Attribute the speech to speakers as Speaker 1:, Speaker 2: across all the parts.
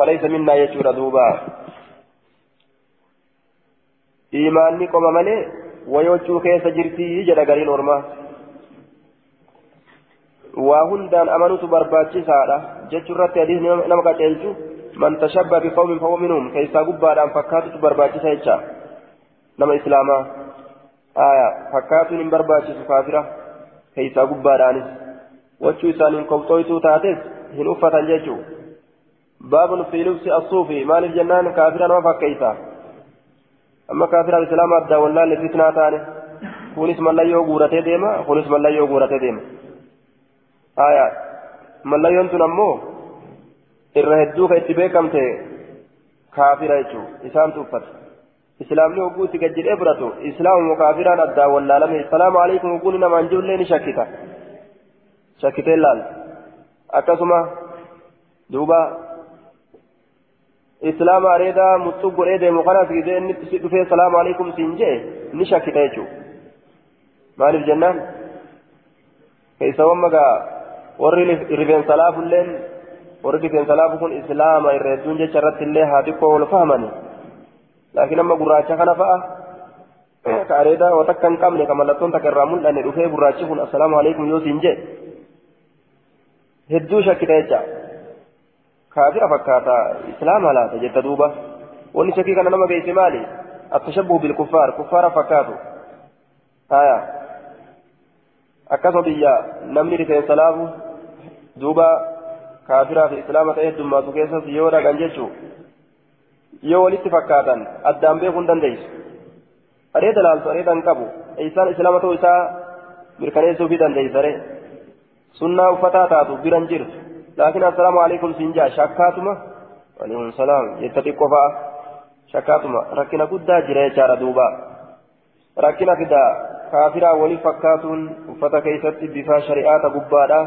Speaker 1: فليس منا يجور دوبا. إيماني قم ملي ويوجو كيس جرتي جدا قرين ورما وهندان أمنوت برباتي سارة جتشو رت يديه نمك تلجو من تشبه بقوم فهو منهم. كيسا قبا أن فكاتو برباتي سيجا نما إسلاما. آية فكاتو من برباتي سكافرة كيسا قبا أنس وجو إسانين قبطويتو تاتس. هن جتشو. باب في لبس الصوفي مال الجنان كافرا وفكيتا amma kaafira islaama addaa wallaalle fitnaa taane kunis mallayyoo guuratee deema kunis mallayyoo guuratee deema haya mallayyoon tun ammoo irra hedduu ka itti beekamte kaafira jechuu isaan tuuffate islaamni hogguu itti gajjidhee fudhatu islaamu kaafiraan addaa wallaalame salaamu alaikum hogguun namaan jirullee ni shakkita shakkitee laal akkasuma duuba salaamu alaikum siin jee ni shakkita jechuudha maaliif jennaan keessawwan magaa warri rifeensa laafulleen warri rifeensa laafu kun islaama irra hedduun jecha irratti illee haa xiqqoo wal fahmani laakiin amma gurraacha kana fa'a ka areedaa waan takka hin qabne ka mallattoon takka irraa mul'anne dhufee gurraachi kun assalaamu alaikum yoo siin jee hedduu shakkita jecha كافر فكاتا إسلام لا تجد دوبا واني شكي كان نما جيس مالي التشبه بالكفار كفار فكاتو آية أكثر بيا نمني رسين سلام دوبا كافرا في إسلام تأيد ما تكيسس يورا كنجيشو yoo walitti fakkaatan addaan beekuun dandeessu areeda laaltu areeda hin qabu isaan islaama ta'uu isaa mirkaneessuufii dandeessare sunnaa uffataa taatu biran jirtu لكن السلام عليكم سنجا شكاتما عليكم السلام. قفا شكاتما ركنا قد جرى جار دوبا. ركنا كدا. كافرا ولي فكاتون. وفتا كيست بفا شريعات قبادا.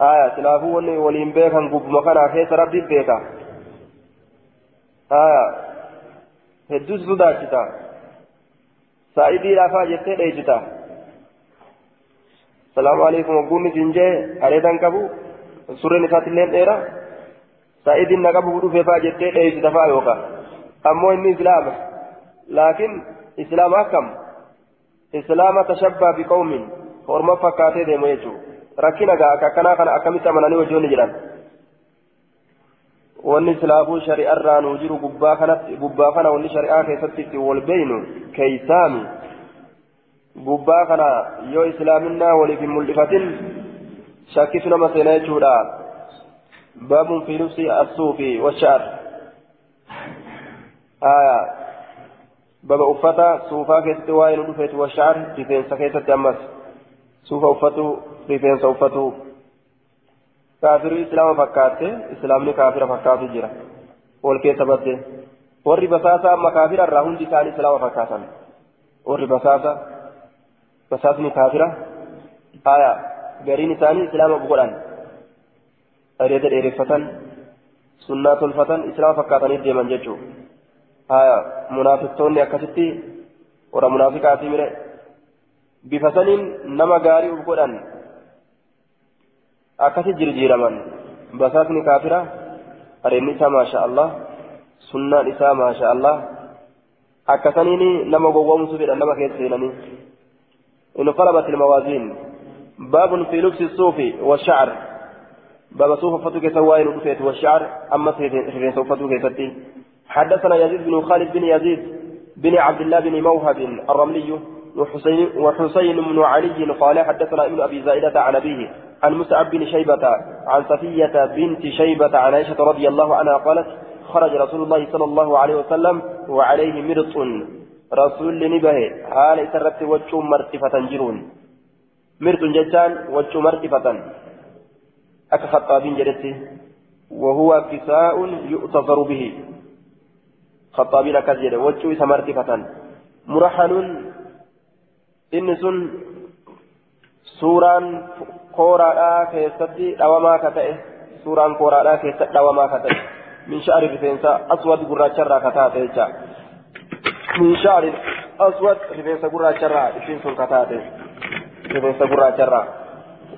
Speaker 1: آية سلافو ولي ولين بيكا قب مكانا خيس ربي بيكا. آية. هدوس صداچتا سعيدي رافا جتة ليجتا السلام عليكم. وقومي سنجي. أريدان كبو. Surreen isaatillee dheera sa'idiin na qabu dhufee faa jettee dheessita faa yookaan ammoo inni islaama laakiin islaama akkam islaama tashabbaa biqawmin horma fakkaatee deemu jechuudha rakkina gaa akka akkanaa kana akkamitti amananii wajjoonni jedhan wanni silaafuu shari'arraa nuu jiru gubbaa kanatti gubbaa kana wanni shari'aa keessatti itti wal beeynu keeysaami gubbaa kana yoo islaaminaa waliif hin mul'ifatin شاكيت نما سينا يجودا باب في لبس الصوف والشعر. آية. باب أفتا صوفا كيست وائل رفيت والشعر رفين سكيست أمس صوفا أفتو رفين سوفتو كافر إسلام فكاته إسلامني كافر فكاته جرا. والكيس بده warri basaasa amma kaafira irraa hundi isaanii islaama fakkaatan warri basaasa basaasni kaafira aya gariin isaanii islaama godhan areeda dheereffatan sunnaa tolfatan islaama fakkaatanii deeman jechuu haya munaafiqtoonni akkasitti warra munaafiqaatii mire bifa saniin nama gaarii uf godhan akkasi jirjiiraman basaasni kaafira areenni isaa maasha allah sunnaan isaa maasha allah akkasaniin nama gowwoomsu fedhan nama keessa seenanii انقلبت الموازين باب في لبس الصوف والشعر. باب صوف فتوك سوائن رفيت والشعر. أما في صوف فتوك حدثنا يزيد بن خالد بن يزيد بن عبد الله بن موهب الرملي وحسين وحسين بن علي قال حدثنا ابن أبي زائدة عن أبيه عن مسعب بن شيبة عن صفية بنت شيبة عن عائشة رضي الله عنها قالت خرج رسول الله صلى الله عليه وسلم وعليه مرط رسول نبه حال سرت وجه مرتفة جرون. مرط جتان وجه مرتفة أك خطابين جدتي وهو كساء يؤتظر به خطابين كذجر وجه مرتفة مرحل إن سن suuraan kooraadhaa keessatti dhawamaa ka ta'e suuraan kooraadhaa keessatti dhawamaa ka ta'e min sha'ari rifeensa aswad gurraacharraa ka taate jecha min sha'ari aswad rifeensa gurraacharraa ishiin sun ka taate rifeensa gurraacharraa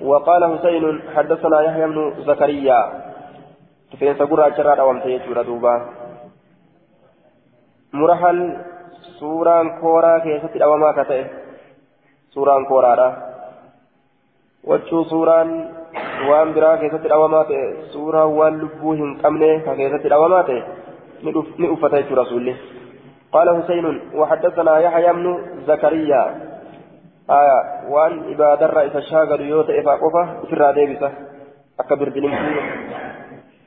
Speaker 1: وقال حسين حدثنا يحيى بن زكريا dhawamte jechuudha duuba murahal suuraan kooraa keessatti dhawamaa ka ta'e suuraan kooraadha wachuu suuraan waan biraa keessatti dhawamaa ta'e suuraan waan lubbuu hin qabne ka keessatti dhawamaa ta'e ni uffata jechuudha rasuulli قال حسين وحدثنا يحيى بن زكريا آية وان عباد الرئيس الشاغل يوتا إفا قفا في الراديبسة أكا بردلمتي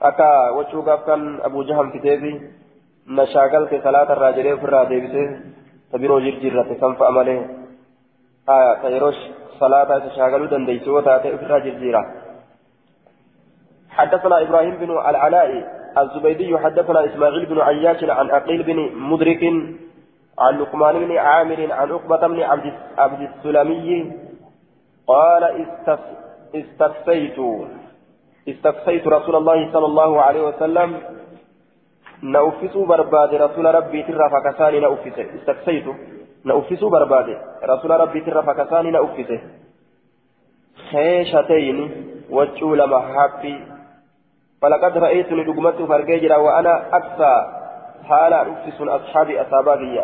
Speaker 1: أكا وشوقاف كان أبو جهم كتابي نشاغل في صلاة الراجلين في الراديبسة تبيرو جرجرة سنف أمله آية تيروش صلاة تشاغلوا دنديسو تاتي في الراجل حدثنا إبراهيم بن العلاء الزبيدي حدثنا إسماعيل بن عياش عن عقيل بن مدرك عن لقمان بن عامر عن عقبة بن عبد عبد السلمي قال استفسيت. استفسيت رسول الله صلى الله عليه وسلم. نأفسوا برباد رسول ربي ترى فكساني نأفسه استفسيت. نأفسوا برباد رسول ربي ترى فكساني نأفسه خيشتين وجول محبي. فلقد رأيتني دقمت فرقيجرا وأنا أكثى حالا أفس أصحابي أصابابي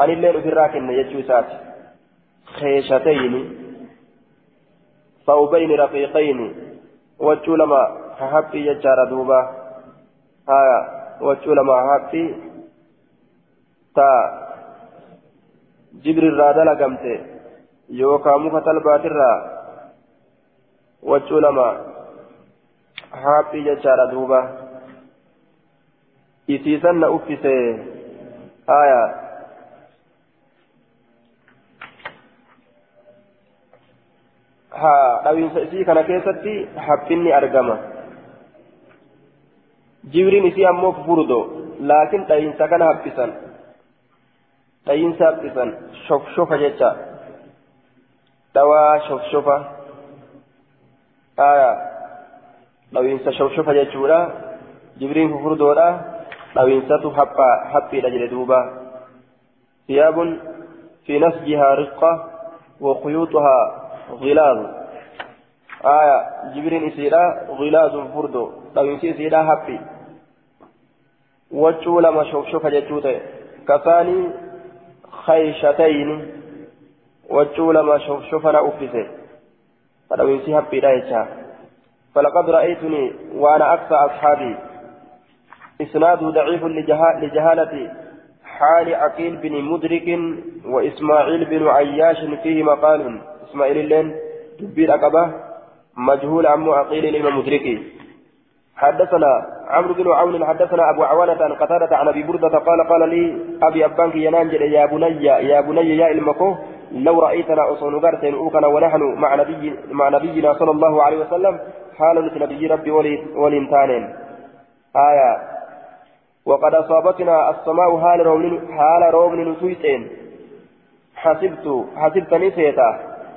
Speaker 1: الليل في الراكن يجوسات خيشتين ثوبين رقيقين وجو لما حبي يجار دوبا آية وجو لما حبي تا جبريل رادلا قمت يوكا مفتل باترا وجو لما haaphii jechaadha duuba. Isiisan na uffise aya ha dhawiinsa isii kana keessatti haphinni argama jibriin isii ammoo furdo laakiin dhayiinsa kana haphisan dhayiinsa haphisan shofshofa jecha dhawaa shofshofa aya dhawiinsa shofshofa jechuudha jibriin fufurdoodha dhawiinsatu haphiidha jedhe duuba ثياب في نسجها رقة وخيوطها غلاظ آية جبرين إسيرا غلاظ فردو dhawiinsi isiidha haphi wachuu lama shofshofa jechuu ta'e kasaanii khayshatayn wachuu lama shofshofa na uffise dhawiinsi haphiidha jechaa فلقد رأيتني وأنا أكثر أصحابي إسناده ضعيف لجهالة حال عقيل بن مدرك وإسماعيل بن عياش فيه مقال. إسماعيل اللين دبير أقبة مجهول عم عقيل الإمام مدركي حدثنا عمرو بن عون حدثنا أبو عوانة عن قتادة عن أبي بردة قال قال لي أبي أبانك ينانجل يا بني يا بني يا إلمكو لو رأيتنا أصون غرسين أوكنا ونحن مع, نبي مع نبينا صلى الله عليه وسلم حال نبي ربي ولين تانين آية وقد أصابتنا السماء حال رومن حال رومن نسويتين حسبت حسبتني سيتا.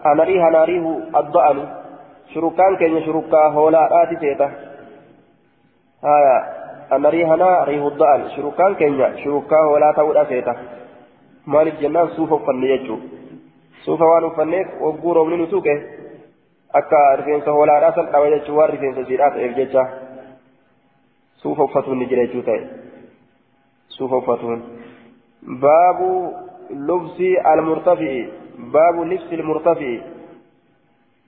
Speaker 1: أنريها ناريه الضأن. شركان كين شركا هولا آتي سيتا. آية أنريها ناريه الضأن. شركان كين شركا هولا تود سيتا. مالك جنان سوف فنيجو سوف وانو فنيك وقورو من نسوكه akka rifeensa hoolaadhaa san dhaba jechuun waan rifeensa siidhaa ta'eef jecha suufa uffatuun ni jira jechuu ta'e baabu lubsi almurtafi'i baabu libsi almurtafi'i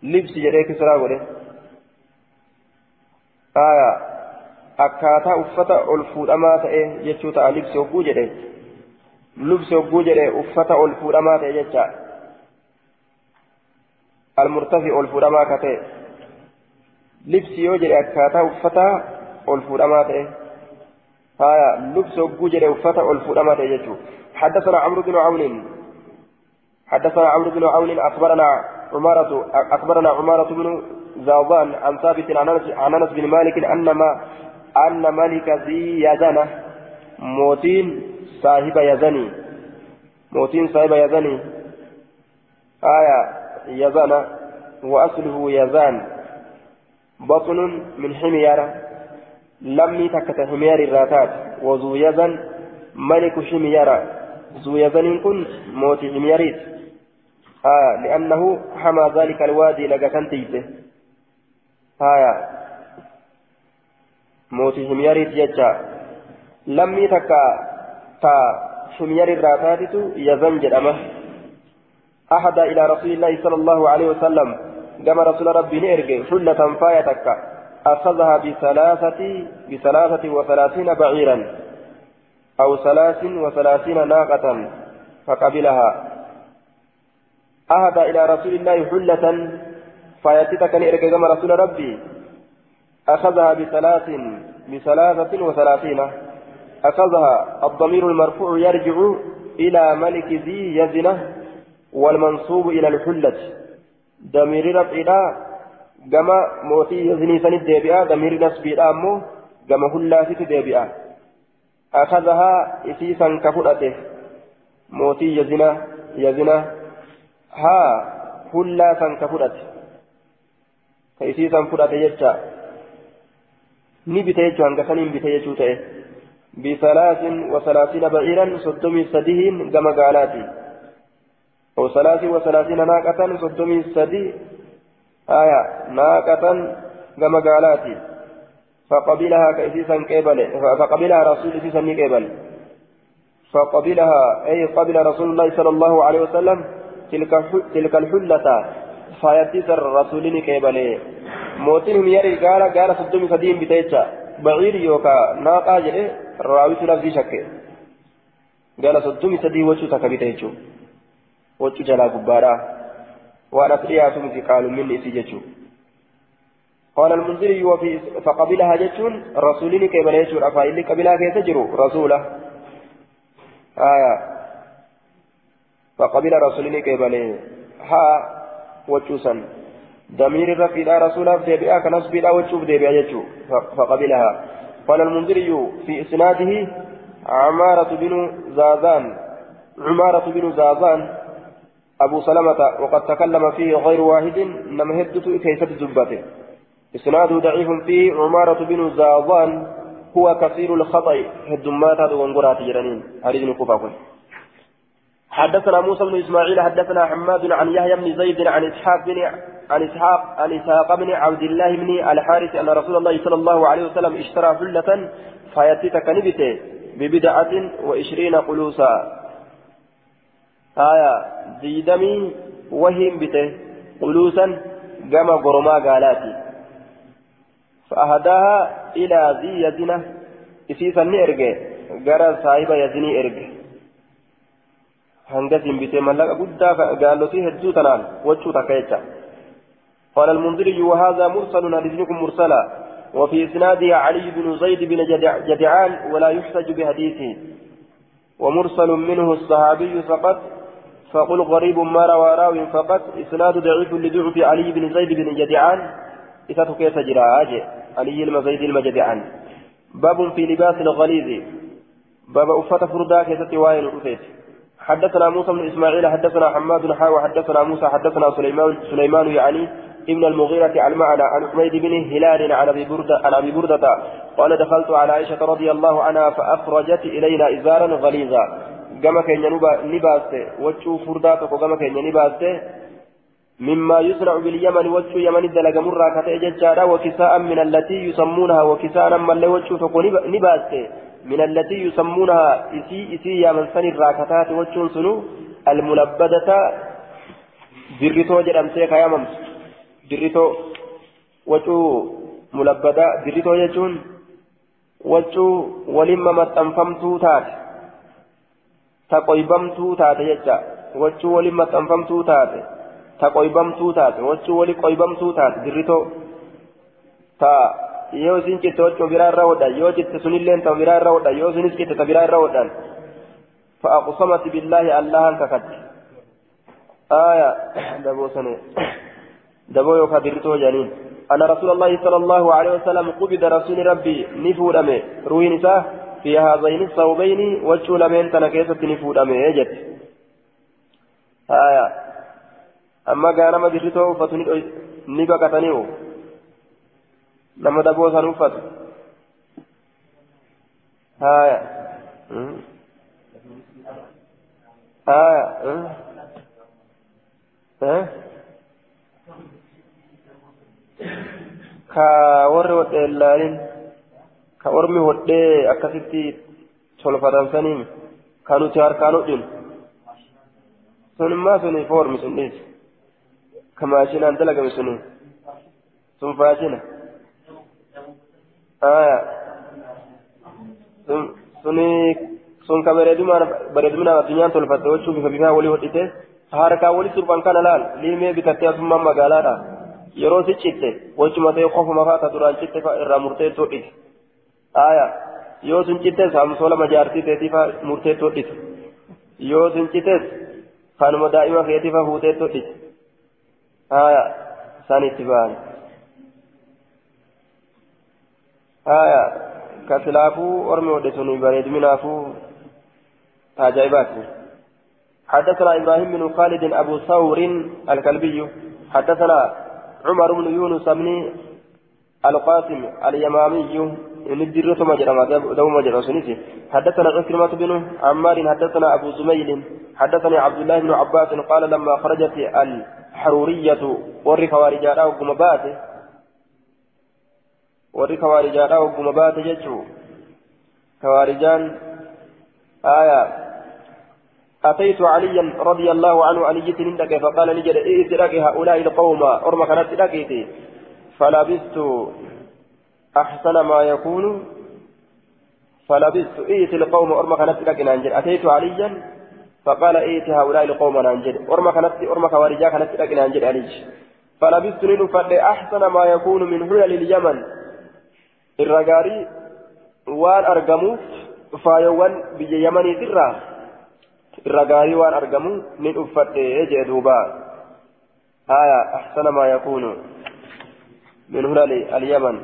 Speaker 1: libsi jedhee kisraa godhe aya akkaataa uffata ol fuudhamaa ta'e jechuu ta'a libsi hogguu jedhe lubsi hogguu jedhe uffata ol fuudhamaa ta'e jecha المرتفع الفرما كته لبس يوجد أكاتا وفتا الفرما تأه هايا لبس وجود وفتا الفرما تأه حدثنا عمرو بن عون حدثنا عمرو بن عون أخبرنا عمارة أخبرنا عمارة بن زوبان عن ثابت عن أنس بن مالك أن ما أن ملك ذي يزنة موتين صاحب يزني موتين صاحب يزني آية يزان وأصله يزان بطن من حميرة لم تكت حمير الراتات وذو يزن ملك حميرة ذو يزن كن موت حميريت آه لأنه حمى ذلك الوادي لقى تيته آية موتي حميريت ججا لمي تكا تا حمير الراتات يزن جدمه أحد إلى رسول الله صلى الله عليه وسلم كما رسول ربي نيرجي حلة فايتك أخذها بثلاثة بثلاثة وثلاثين بعيرا أو ثلاث وثلاثين ناقة فقبلها. أهدى إلى رسول الله حلة فايتك نيرجي كما رسول ربي. أخذها بثلاث بثلاثة وثلاثين. أخذها الضمير المرفوع يرجع إلى ملك ذي يزنة والمنصوب إلى الحلة. ضمير رفعنا كما موتي يزني سند ديبئة ضمير نسبي أمو كما هلاتي ديبئة أخذها إسيسا كفرته موتي يزنا يزنا ها هلاسا كفرته كإسيسا فرته يجا ni bite jechuun hanga saniin bite jechuu ta'e bisalaasin wasalaasiina ba'iiran soddomii sadihin gama gaalaati wasalaasin wasalaasiina naaqatan soddomii sadi aya naaqatan gama gaalaati فقبلها كإسيسا قبل فقبلها رسول إسيسا قبل فقبلها أي قبل رسول الله صلى الله عليه وسلم تلك تلك الحلة فيتيس الرسول قبل mootiin himiyari gaara gaara soddomi sadiin bite jecha baciiri yookaan naaqaa jedhe raawisu lafzii shakke gaara soddomi sadii wachuu takka bite jechuun wachuu dhiyaatu miti qaalumminni isii jechuun. قال المنذري وفي فقبلها جتون رسولين كيف يجور أفايل قبلها كيف رسولة. آية. فقبل رسولين كيف ها وجوسا. ضمير الرفيع رسولا ديبئا كنصب لا وجوب ديبئا يجو فقبلها. قال المنذري في إسناده عمارة بن زازان. عمارة بن زازان. أبو سلمة وقد تكلم فيه غير واحد إنما هدت كيسة زبته إسناده ضعيف فيه عمارة بن زازان هو كثير الخطأ. هدمات هذا وانقرات جرانين. هذه نقفة حدثنا موسى بن إسماعيل حدثنا حماد عن يحيى بن زيد عن إسحاق بن عن إسحاق عن إسحاق بن عبد الله بن الحارث أن رسول الله صلى الله عليه وسلم اشترى حلة فيتيتك نبته ببدعة وعشرين قلوسا. آية ديدمي وهم بته قلوسا قام قرما قالاتي. فأهداها إلى ذي يزنة إسيسا نئرقه قرى صاحب يزني hangasin bitee mallaqa guddaa gaalotii hedduu tanaan wachuu takka jecha قال المنذري وهذا مرسل حديثكم مرسلا. وفي إسناده علي بن زيد بن جدعان ولا يحتج بحديثه. ومرسل منه الصحابي فقط فقل غريب ما روى راو فقط إسناد ضعيف لضعف علي بن زيد بن جدعان. إذا كيف جرى علي المزيد المجدعان باب في لباس الغليظ. باب أفت فردا كيف وائل الأفيت. حدثنا موسى بن إسماعيل حدثنا حماد حا وحدثنا موسى حدثنا سليمان سليمان يعني ابن المغيرة عن معنى عن حميد بن هلال عن أبي بردة عن أبي بردة. قال دخلت على عائشة رضي الله عنها فأخرجت إلينا إزارا غليظا. كما كان نباسته وجه فرداتك كما كان نباسته مما يصنع باليمن وجه يمن الدلق مرة كتأججارا وكساء من التي يسمونها وكساء من اللي وجه تكون نباسته من التي يسمونها إسي إسي يا من سن الراكتات وجه سنو الملبدة درتو جرم سيكا يا ممس dirritoo wacuu mulabbadaa dirritoo jechuun wacuu walimma maxxanfamtuu taate ta qoybamtuu taate jecha wachuu waliin maxxanfamtuu taate ta qoybamtuu taate wachuu wali qoybamtuu taate dirritoo ta yoo isin citte wachuu biraa irra hodhan yoo citte sunilleen ta biraa irra hodhan yoo sunis citte ta biraa irra hodhan فأقسمت بالله الله ككت آية دبو سنة دبو يوكا درتو جانين أن رسول الله صلى الله عليه وسلم قبض رسول ربي نفور أمي روي نساء في هذين الثوبين وجه لمن تنكيسة نفور أمي يجت آية. أما كان ما درتو فتني نبقى كتنيو لما دبو سنوفت آية. آية. ka warri wadheellaanin كأرمي هدي أكثتي تولفتان سنين كانوا تهاركانو دين sun immaa suni foormi sun dhiisi ka maashinaan dalagame suni sun faashina aya sun suni sun ka bareeduminaan addunyaan tolfatte wachuu bifa bifaa walii hodhite harkaa walii surban kana laal liimee bitattee asummaan magaalaadha yeroo si citte wachuma ta'e qofuma faa ka duraan citte irraa murteetti hodhite teetii faa murteetti hodhite yoo sun cittes kanuma daa'ima keetii faa fuuteetti hodhite aya san itti ba'an aya ka silaafuu ormi hodhe bareedu minaafuu عجائبات حدثنا إبراهيم بن خالد أبو ثور الكلبي حدثنا عمر بن يونس بن القاسم اليمامي ندير ثم جرى دوم جرى حدثنا عكرمة بن عمار حدثنا أبو زميل حدثني عبد الله بن عباس قال لما خرجت الحرورية وري خوارجانا وقم باته وري خوارجانا وقم باته جتشو خوارجان آية أتيت عليا رضي الله عنه علي تندك فقال لي جل إيه تلك هؤلاء القوم أرمى كانت تلكيتي فلبست أحسن ما يكون. فلبست إيه القوم أرمى كانت تلك أنجل. أتيت عليا؟ فقال إيه هؤلاء القوم أنجل. أرمى كانت أرمى خوارجا كانت تلك أنجل علي فلبست لنفد أحسن ما يكون من هنا لليمن الرجاري وان أرجموف فايوان بيجي يمني ترى. waan argamu nin uffadhe jee duuba haya ahsana maa yakuunu min hulali alyaman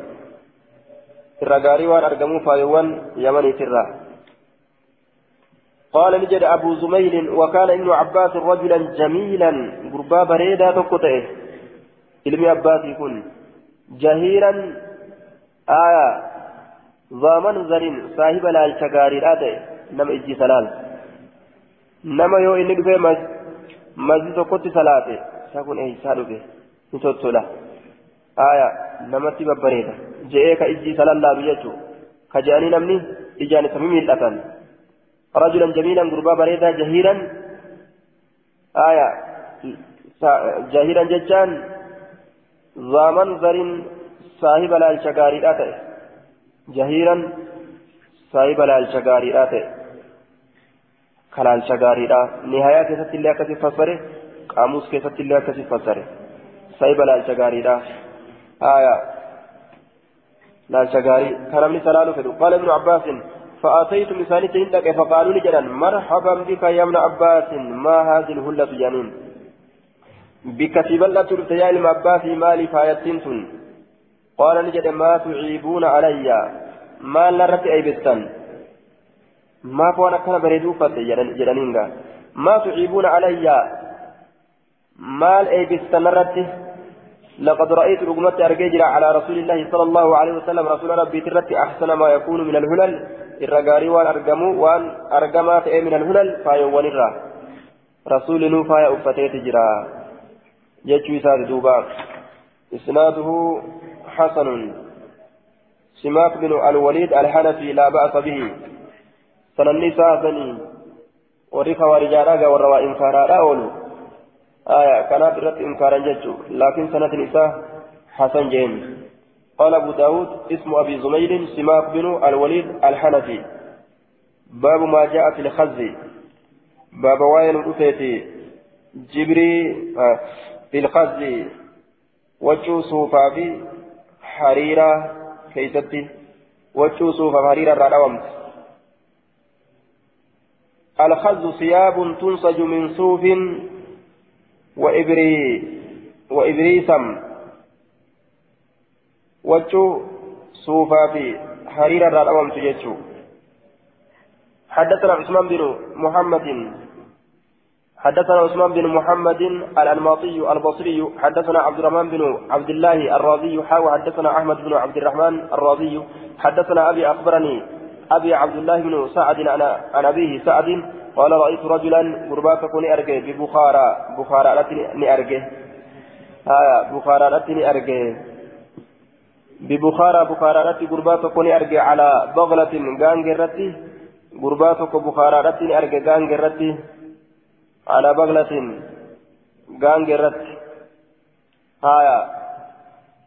Speaker 1: irra gaarii waan argamu faayowwan yamaniitirra قال نجد أبو زميل وكان ابن عباس رجلا جميلا قربا بريدا تقطعه علم عباس يكون جهيرا آية ذا منظر صاحب لا الشقاري نم إجي سلال nama yoo inni dhufee masjid tokkotti salaate isaa kun eeysaa dhufe ka ijji isa lallaabu jechuu ka je'anii namni ijaan isa mimiidhatan rajulan jamiilan gurbaa bareedaa jahiiran aya jahiiran jechaan zaaman zarin saahiba laalcha gaariidhaa ta'e jahiiran saahiba laalcha gaariidhaa ta'e kalaalcha gaariidha nihayaa keessatti illee akkasii fassare qaamuus keessatti illee akkasii fassare sa'iba laalcha gaariidha haya laalcha gaarii kanamni salaalu fedhu qaala ibnu abbaasin فآتيتم إسانيت عندك فقالوا لي مرحبا بك يا ابن عباس ما هذه الهلة جنين بك سبلة يا ابن عباس مالي فايتين قال لي ما تعيبون علي ما لرت أيبستان maaf waan akkana bareeduu uffatte jedhaniinga maa tuciibuuna alayya maal eegistan irratti لقد رأيت رقمت أرججر على رسول الله صلى الله عليه وسلم. رسول ربي ترت أحسن ما يكون من الهلل. الرجاري وان أرجمو وان أرجمات من الهلل. فايوان الرا رسول نو فايا أفتيت جرا يجوي ساد دوبا. إسناده حسن. سماك بن الوليد الحنفي لا بأس به. sananni isaa sanii warri kawaarijaadhaa warra waa aya kanaaf irratti inkaaran jechuu laakiin sanatin isaa hasan jeen قال أبو داود اسم أبي زميل سماك بن الوليد الحنفي. باب ما جاء في الخز. باب وين رفيتي جبري في الخز. وجو صوفا في حريرة كيستي. وجو صوفا حريرة رأومت الخز ثياب تنسج من صوف وإبري وإبريسم. وجو صوفا في حرير الرأوم تجتشو حدثنا عثمان بن محمد. حدثنا عثمان بن محمد الأنماطي البصري. حدثنا عبد الرحمن بن عبد الله الرازي. حاوى حدثنا أحمد بن عبد الرحمن الرازي. حدثنا أبي أخبرني أبي عبد الله بن سعد عن أبيه سعد. قال رأيت رجلا قرباك كوني ببخارى بخارى لتني أرجع. آية بخارى لتني أرجع. ببخارى بخارى رتي قربات كوني على بغلة غانج رتي قربات بخارى رتي أرجع غانج رتي على بغلة غانج رتي هايا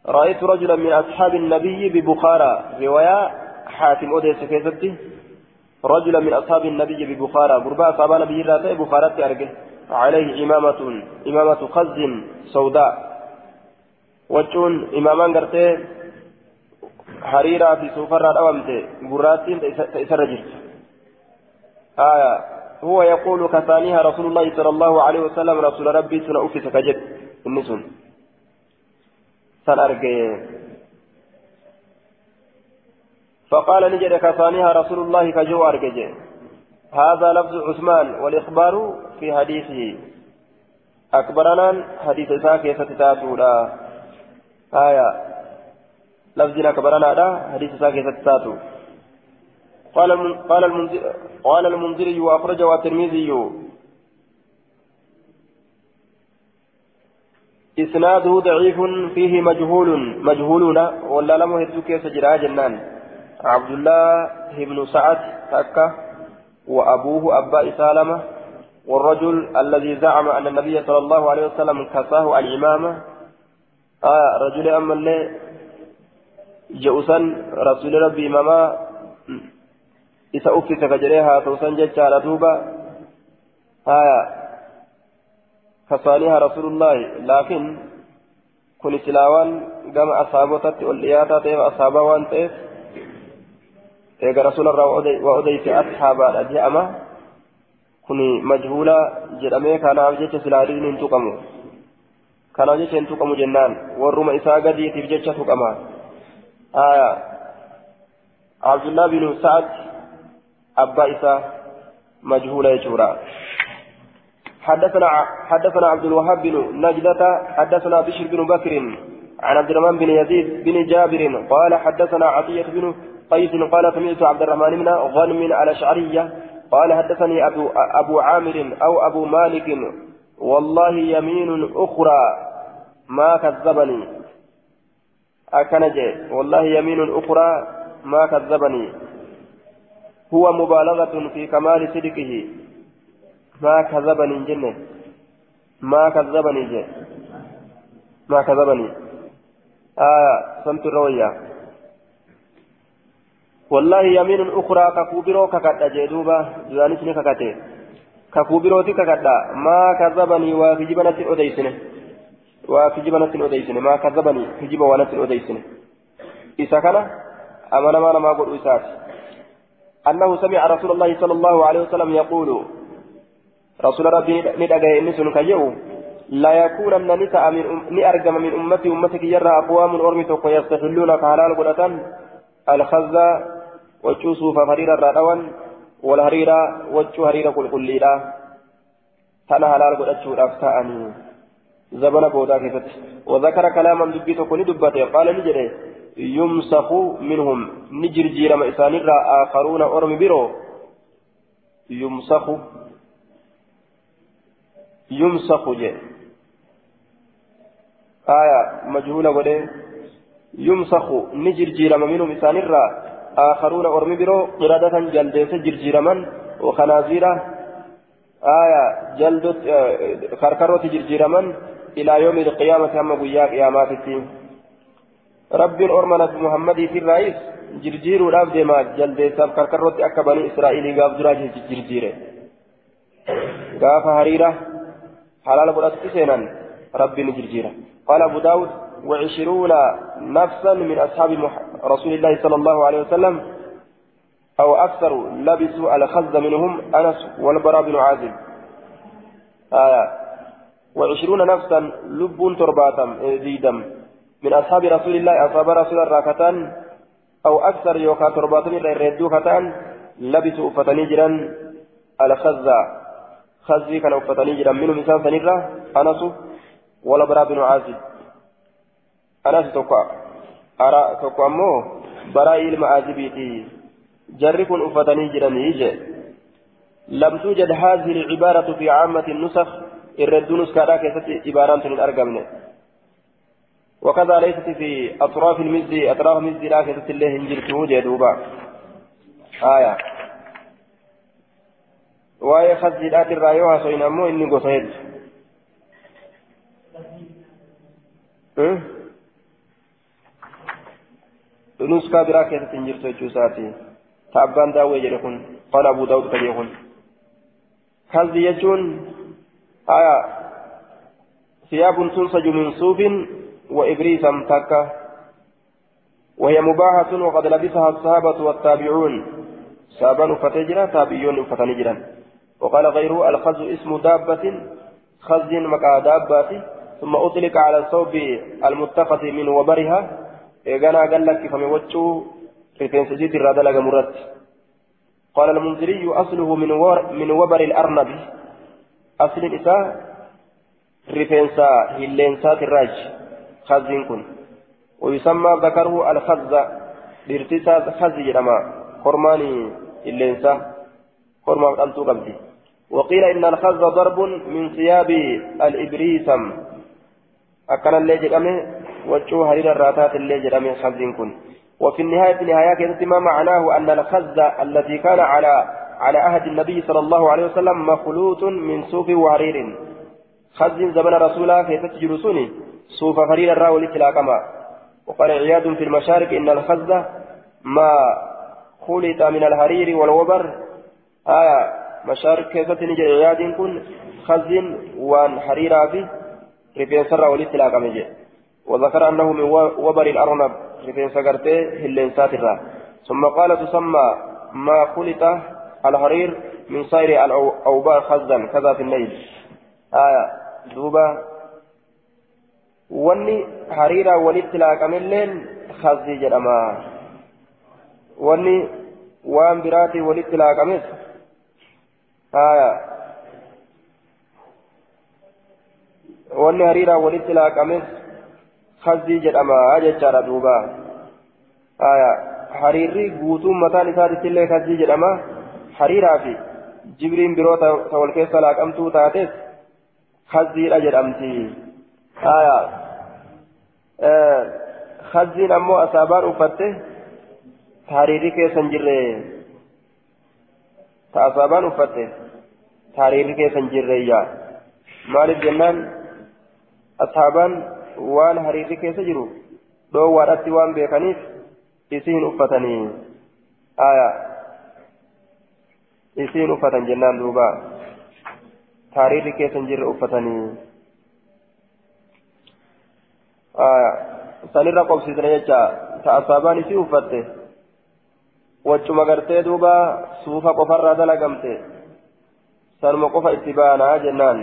Speaker 1: رأيت رجلا من أصحاب النبي ببخارى. رواية حاتم أوديس كيستي رجلا من أصحاب النبي ببخارى. قربا أصحاب النبي راتي بخارى أرجع عليه إمامة إمامة خز سوداء. وجون إمامان قرتي حريرة في سوفر الأوامت قراتين جرت. آية. هو يقول كثانيها رسول الله صلى الله عليه وسلم رسول ربي سنأفي سكجد النسون سنأرجي. فقال نجد كثانيها رسول الله كجو أرجي هذا لفظ عثمان والإخبار في حديثه. أكبرنا حديث ساكي ستتاتولا آية. لفظنا أكبرنا لا حديث ساكي ستتاتو قال قال قال المنذري وأخرجه الترمذي. إسناده ضعيف فيه مجهول مجهولون ولا لم يهدوك سجرا جنان. عبد الله بن سعد تكة وأبوه أبا سالمة والرجل الذي زعم أن النبي صلى الله عليه وسلم كساه الإمامة. آه رجل أما اللي جؤسا رسول ربي إماما إذا أفت كجريها توسن جتشا دوبا آه كصانيها رسول الله. لكن كن سلاوان قام أصابتت والإياتة تيب أصابا وان تيب إيقا رسول الله وأديت أصحابا الأجيئة kuni majhuula jedhamee kanaaf jecha silaaliin hin tuqamu kanaaf jecha hin tuqamu jennaan warruma isaa gadiitiif jecha tuqama abdullah binu sa'ad abbaa isaa majhuula jechuudha حدثنا حدثنا عبد الوهاب بن نجدة حدثنا بشر بن بكر عن عبد الرحمن بن يزيد بن جابر قال حدثنا عطية بن قيس قال سمعت عبد الرحمن بن غنم على شعرية قال حدثني أبو, أبو عامر أو أبو مالك والله يمين أخرى ما كذبني. أكنجي والله يمين أخرى ما كذبني. هو مبالغة في كمال صدقه. ما كذبني جنة. ما كذبني جي ما كذبني. آه سمت الروية والله يمين أخرى ككوبرو ككتا جدوبا جوانيس نككته ككوبرو تككتا ما كذبني وكجبنة أديسنه وكجبنة أديسنه ما كذبني كجب ونة أديسنه إذا كان أمانا ما ما قل إسات أنه سمع رسول الله صلى الله عليه وسلم يقول رسول ربي ندعى إنسان كيو لا يكونن نساء من نأرجم من أمتي أمتك يرى أقوام أرمتك ويستحلون كحلال قلة الخزة وجو صوفا هريرا رادوان والهريرا وجو هريرا كل كليلا تانا حلال قد أجو أفتاءني زمن بودا كيفت وذكر كلاما دبيت كوني دبته قال نجري يمسخ منهم نجر جيرم إسانيرا آخرون أرم برو يمسخ يمسخ جي آية مجهولة ودي يمسخ نجر جيرم منهم إسانيرا آخرون أرمي برو قردة جلديس جرجيرما وخنازيرا آية جلدت كركروت جرجيرما إلى يوم القيامة هم قيا قياماتي رب أرمنة محمد في الرئيس جرجير ولاب ديما جلديس كركروت أكبر إسرائيل قاف دراج جرجيره. قاف هريرة حلال قرأت سينا رب جرجيره. قال أبو داود وعشرون نفسا من أصحاب رسول الله صلى الله عليه وسلم أو أكثر لبسوا الخز منهم أنس والبراء بن عازب. آية. وعشرون نفسا لب ترباتا زيدم من أصحاب رسول الله أصحاب رسول الراكتان أو أكثر يوكا ترباتا الردوكتان لبسوا فتنيجرا الخز. خزي كان فتنيجرا منهم إنسان سنيرا أنس والبراء بن عازب. Anas tokko ara tokko ammoo baraa ilma azibiiti jarri kun uffatanii jiranii je لم توجد هذه العبارة في عامة النسخ الرد نسخة كيست عبارة من أرقمنا وكذا ليست في أطراف المزد أطراف المزد لا كتبت الله هنجرته جدوبا آية waa'ee khasjiidhaati irraa yoo haasofin ammoo inni gosa isaati ta abbaan daawwee jedhe kun qala abuu daawud kadhee kun khasji jechuun aya siyaabun tunsaju min suufin wa ibriisan takka وهي مباحة وقد لبسها الصحابة والتابعون سابان فتجرا تابعون فتنجرا وقال غيره الخز اسم دابة خز مكا دابة ثم أطلق على الثوب المتخذ من وبرها إيغانا قال لك فمن وجهه رفين سجيد الرادة مرت قال المنذري أصله من ور من وبر الأرنب أصل الإساء رفنسا هلينسات الراج خزين كن ويسمى ذكره الخز بارتساس خز جرما خرماني هلينسا خرما قلتو قبدي وقيل إن الخز ضرب من ثياب الإبريسم أكن اللي جرمه وجهه هرير الراتات اللي جرمه خزين كن وفي النهاية نهاية كانت ما معناه أن الخز الذي كان على على عهد النبي صلى الله عليه وسلم مخلوط من صوف وحرير خز زمن رسوله كيف تجلسوني صوف حرير الراول كما وقال عياد في المشارق إن الخز ما خلط من الحرير والوبر آية مشارق كيف تنجي عياد كن خز وان حريرا في رفين سر ولتلاقم وذكر أنه من وبر الأرنب رفين سقرته هلين ساترا ثم قال تسمى ما خلط الحرير من سائر الأوبار خزا كذا في الليل آية دوبا wanni hariiraa walitti laaqamilleen khazii jedhama wanni waan biraatii walitti laaqames haya wanni hariiraa walitti laaqames khazii jedhama jechaadha duuba haya hariirri guutuun mataan isaatitti illee khazii jedhama hariiraa fi jibriin biroo ta wal keessa laaqamtuu taates khaziidha jedhamti haya khaziin ammoo asaabaan uffatte hariirri keessa hin jirre ta asaabaan uffatte hariirri keessa hin jirreeyya maaliif jennaan asaabaan waan hariirri keessa jiru dhoowwaadhatti waan beekaniif isiin uffatanii aya isiin uffatan jennaan duuba hariirri keessa hin jirre uffatanii aya sanirra qobsiisne jecha ta asaabaan isii uffatte waccuma gartee duuba suufa qofarraa dalagamte sanuma qofa itti baanaa jennaan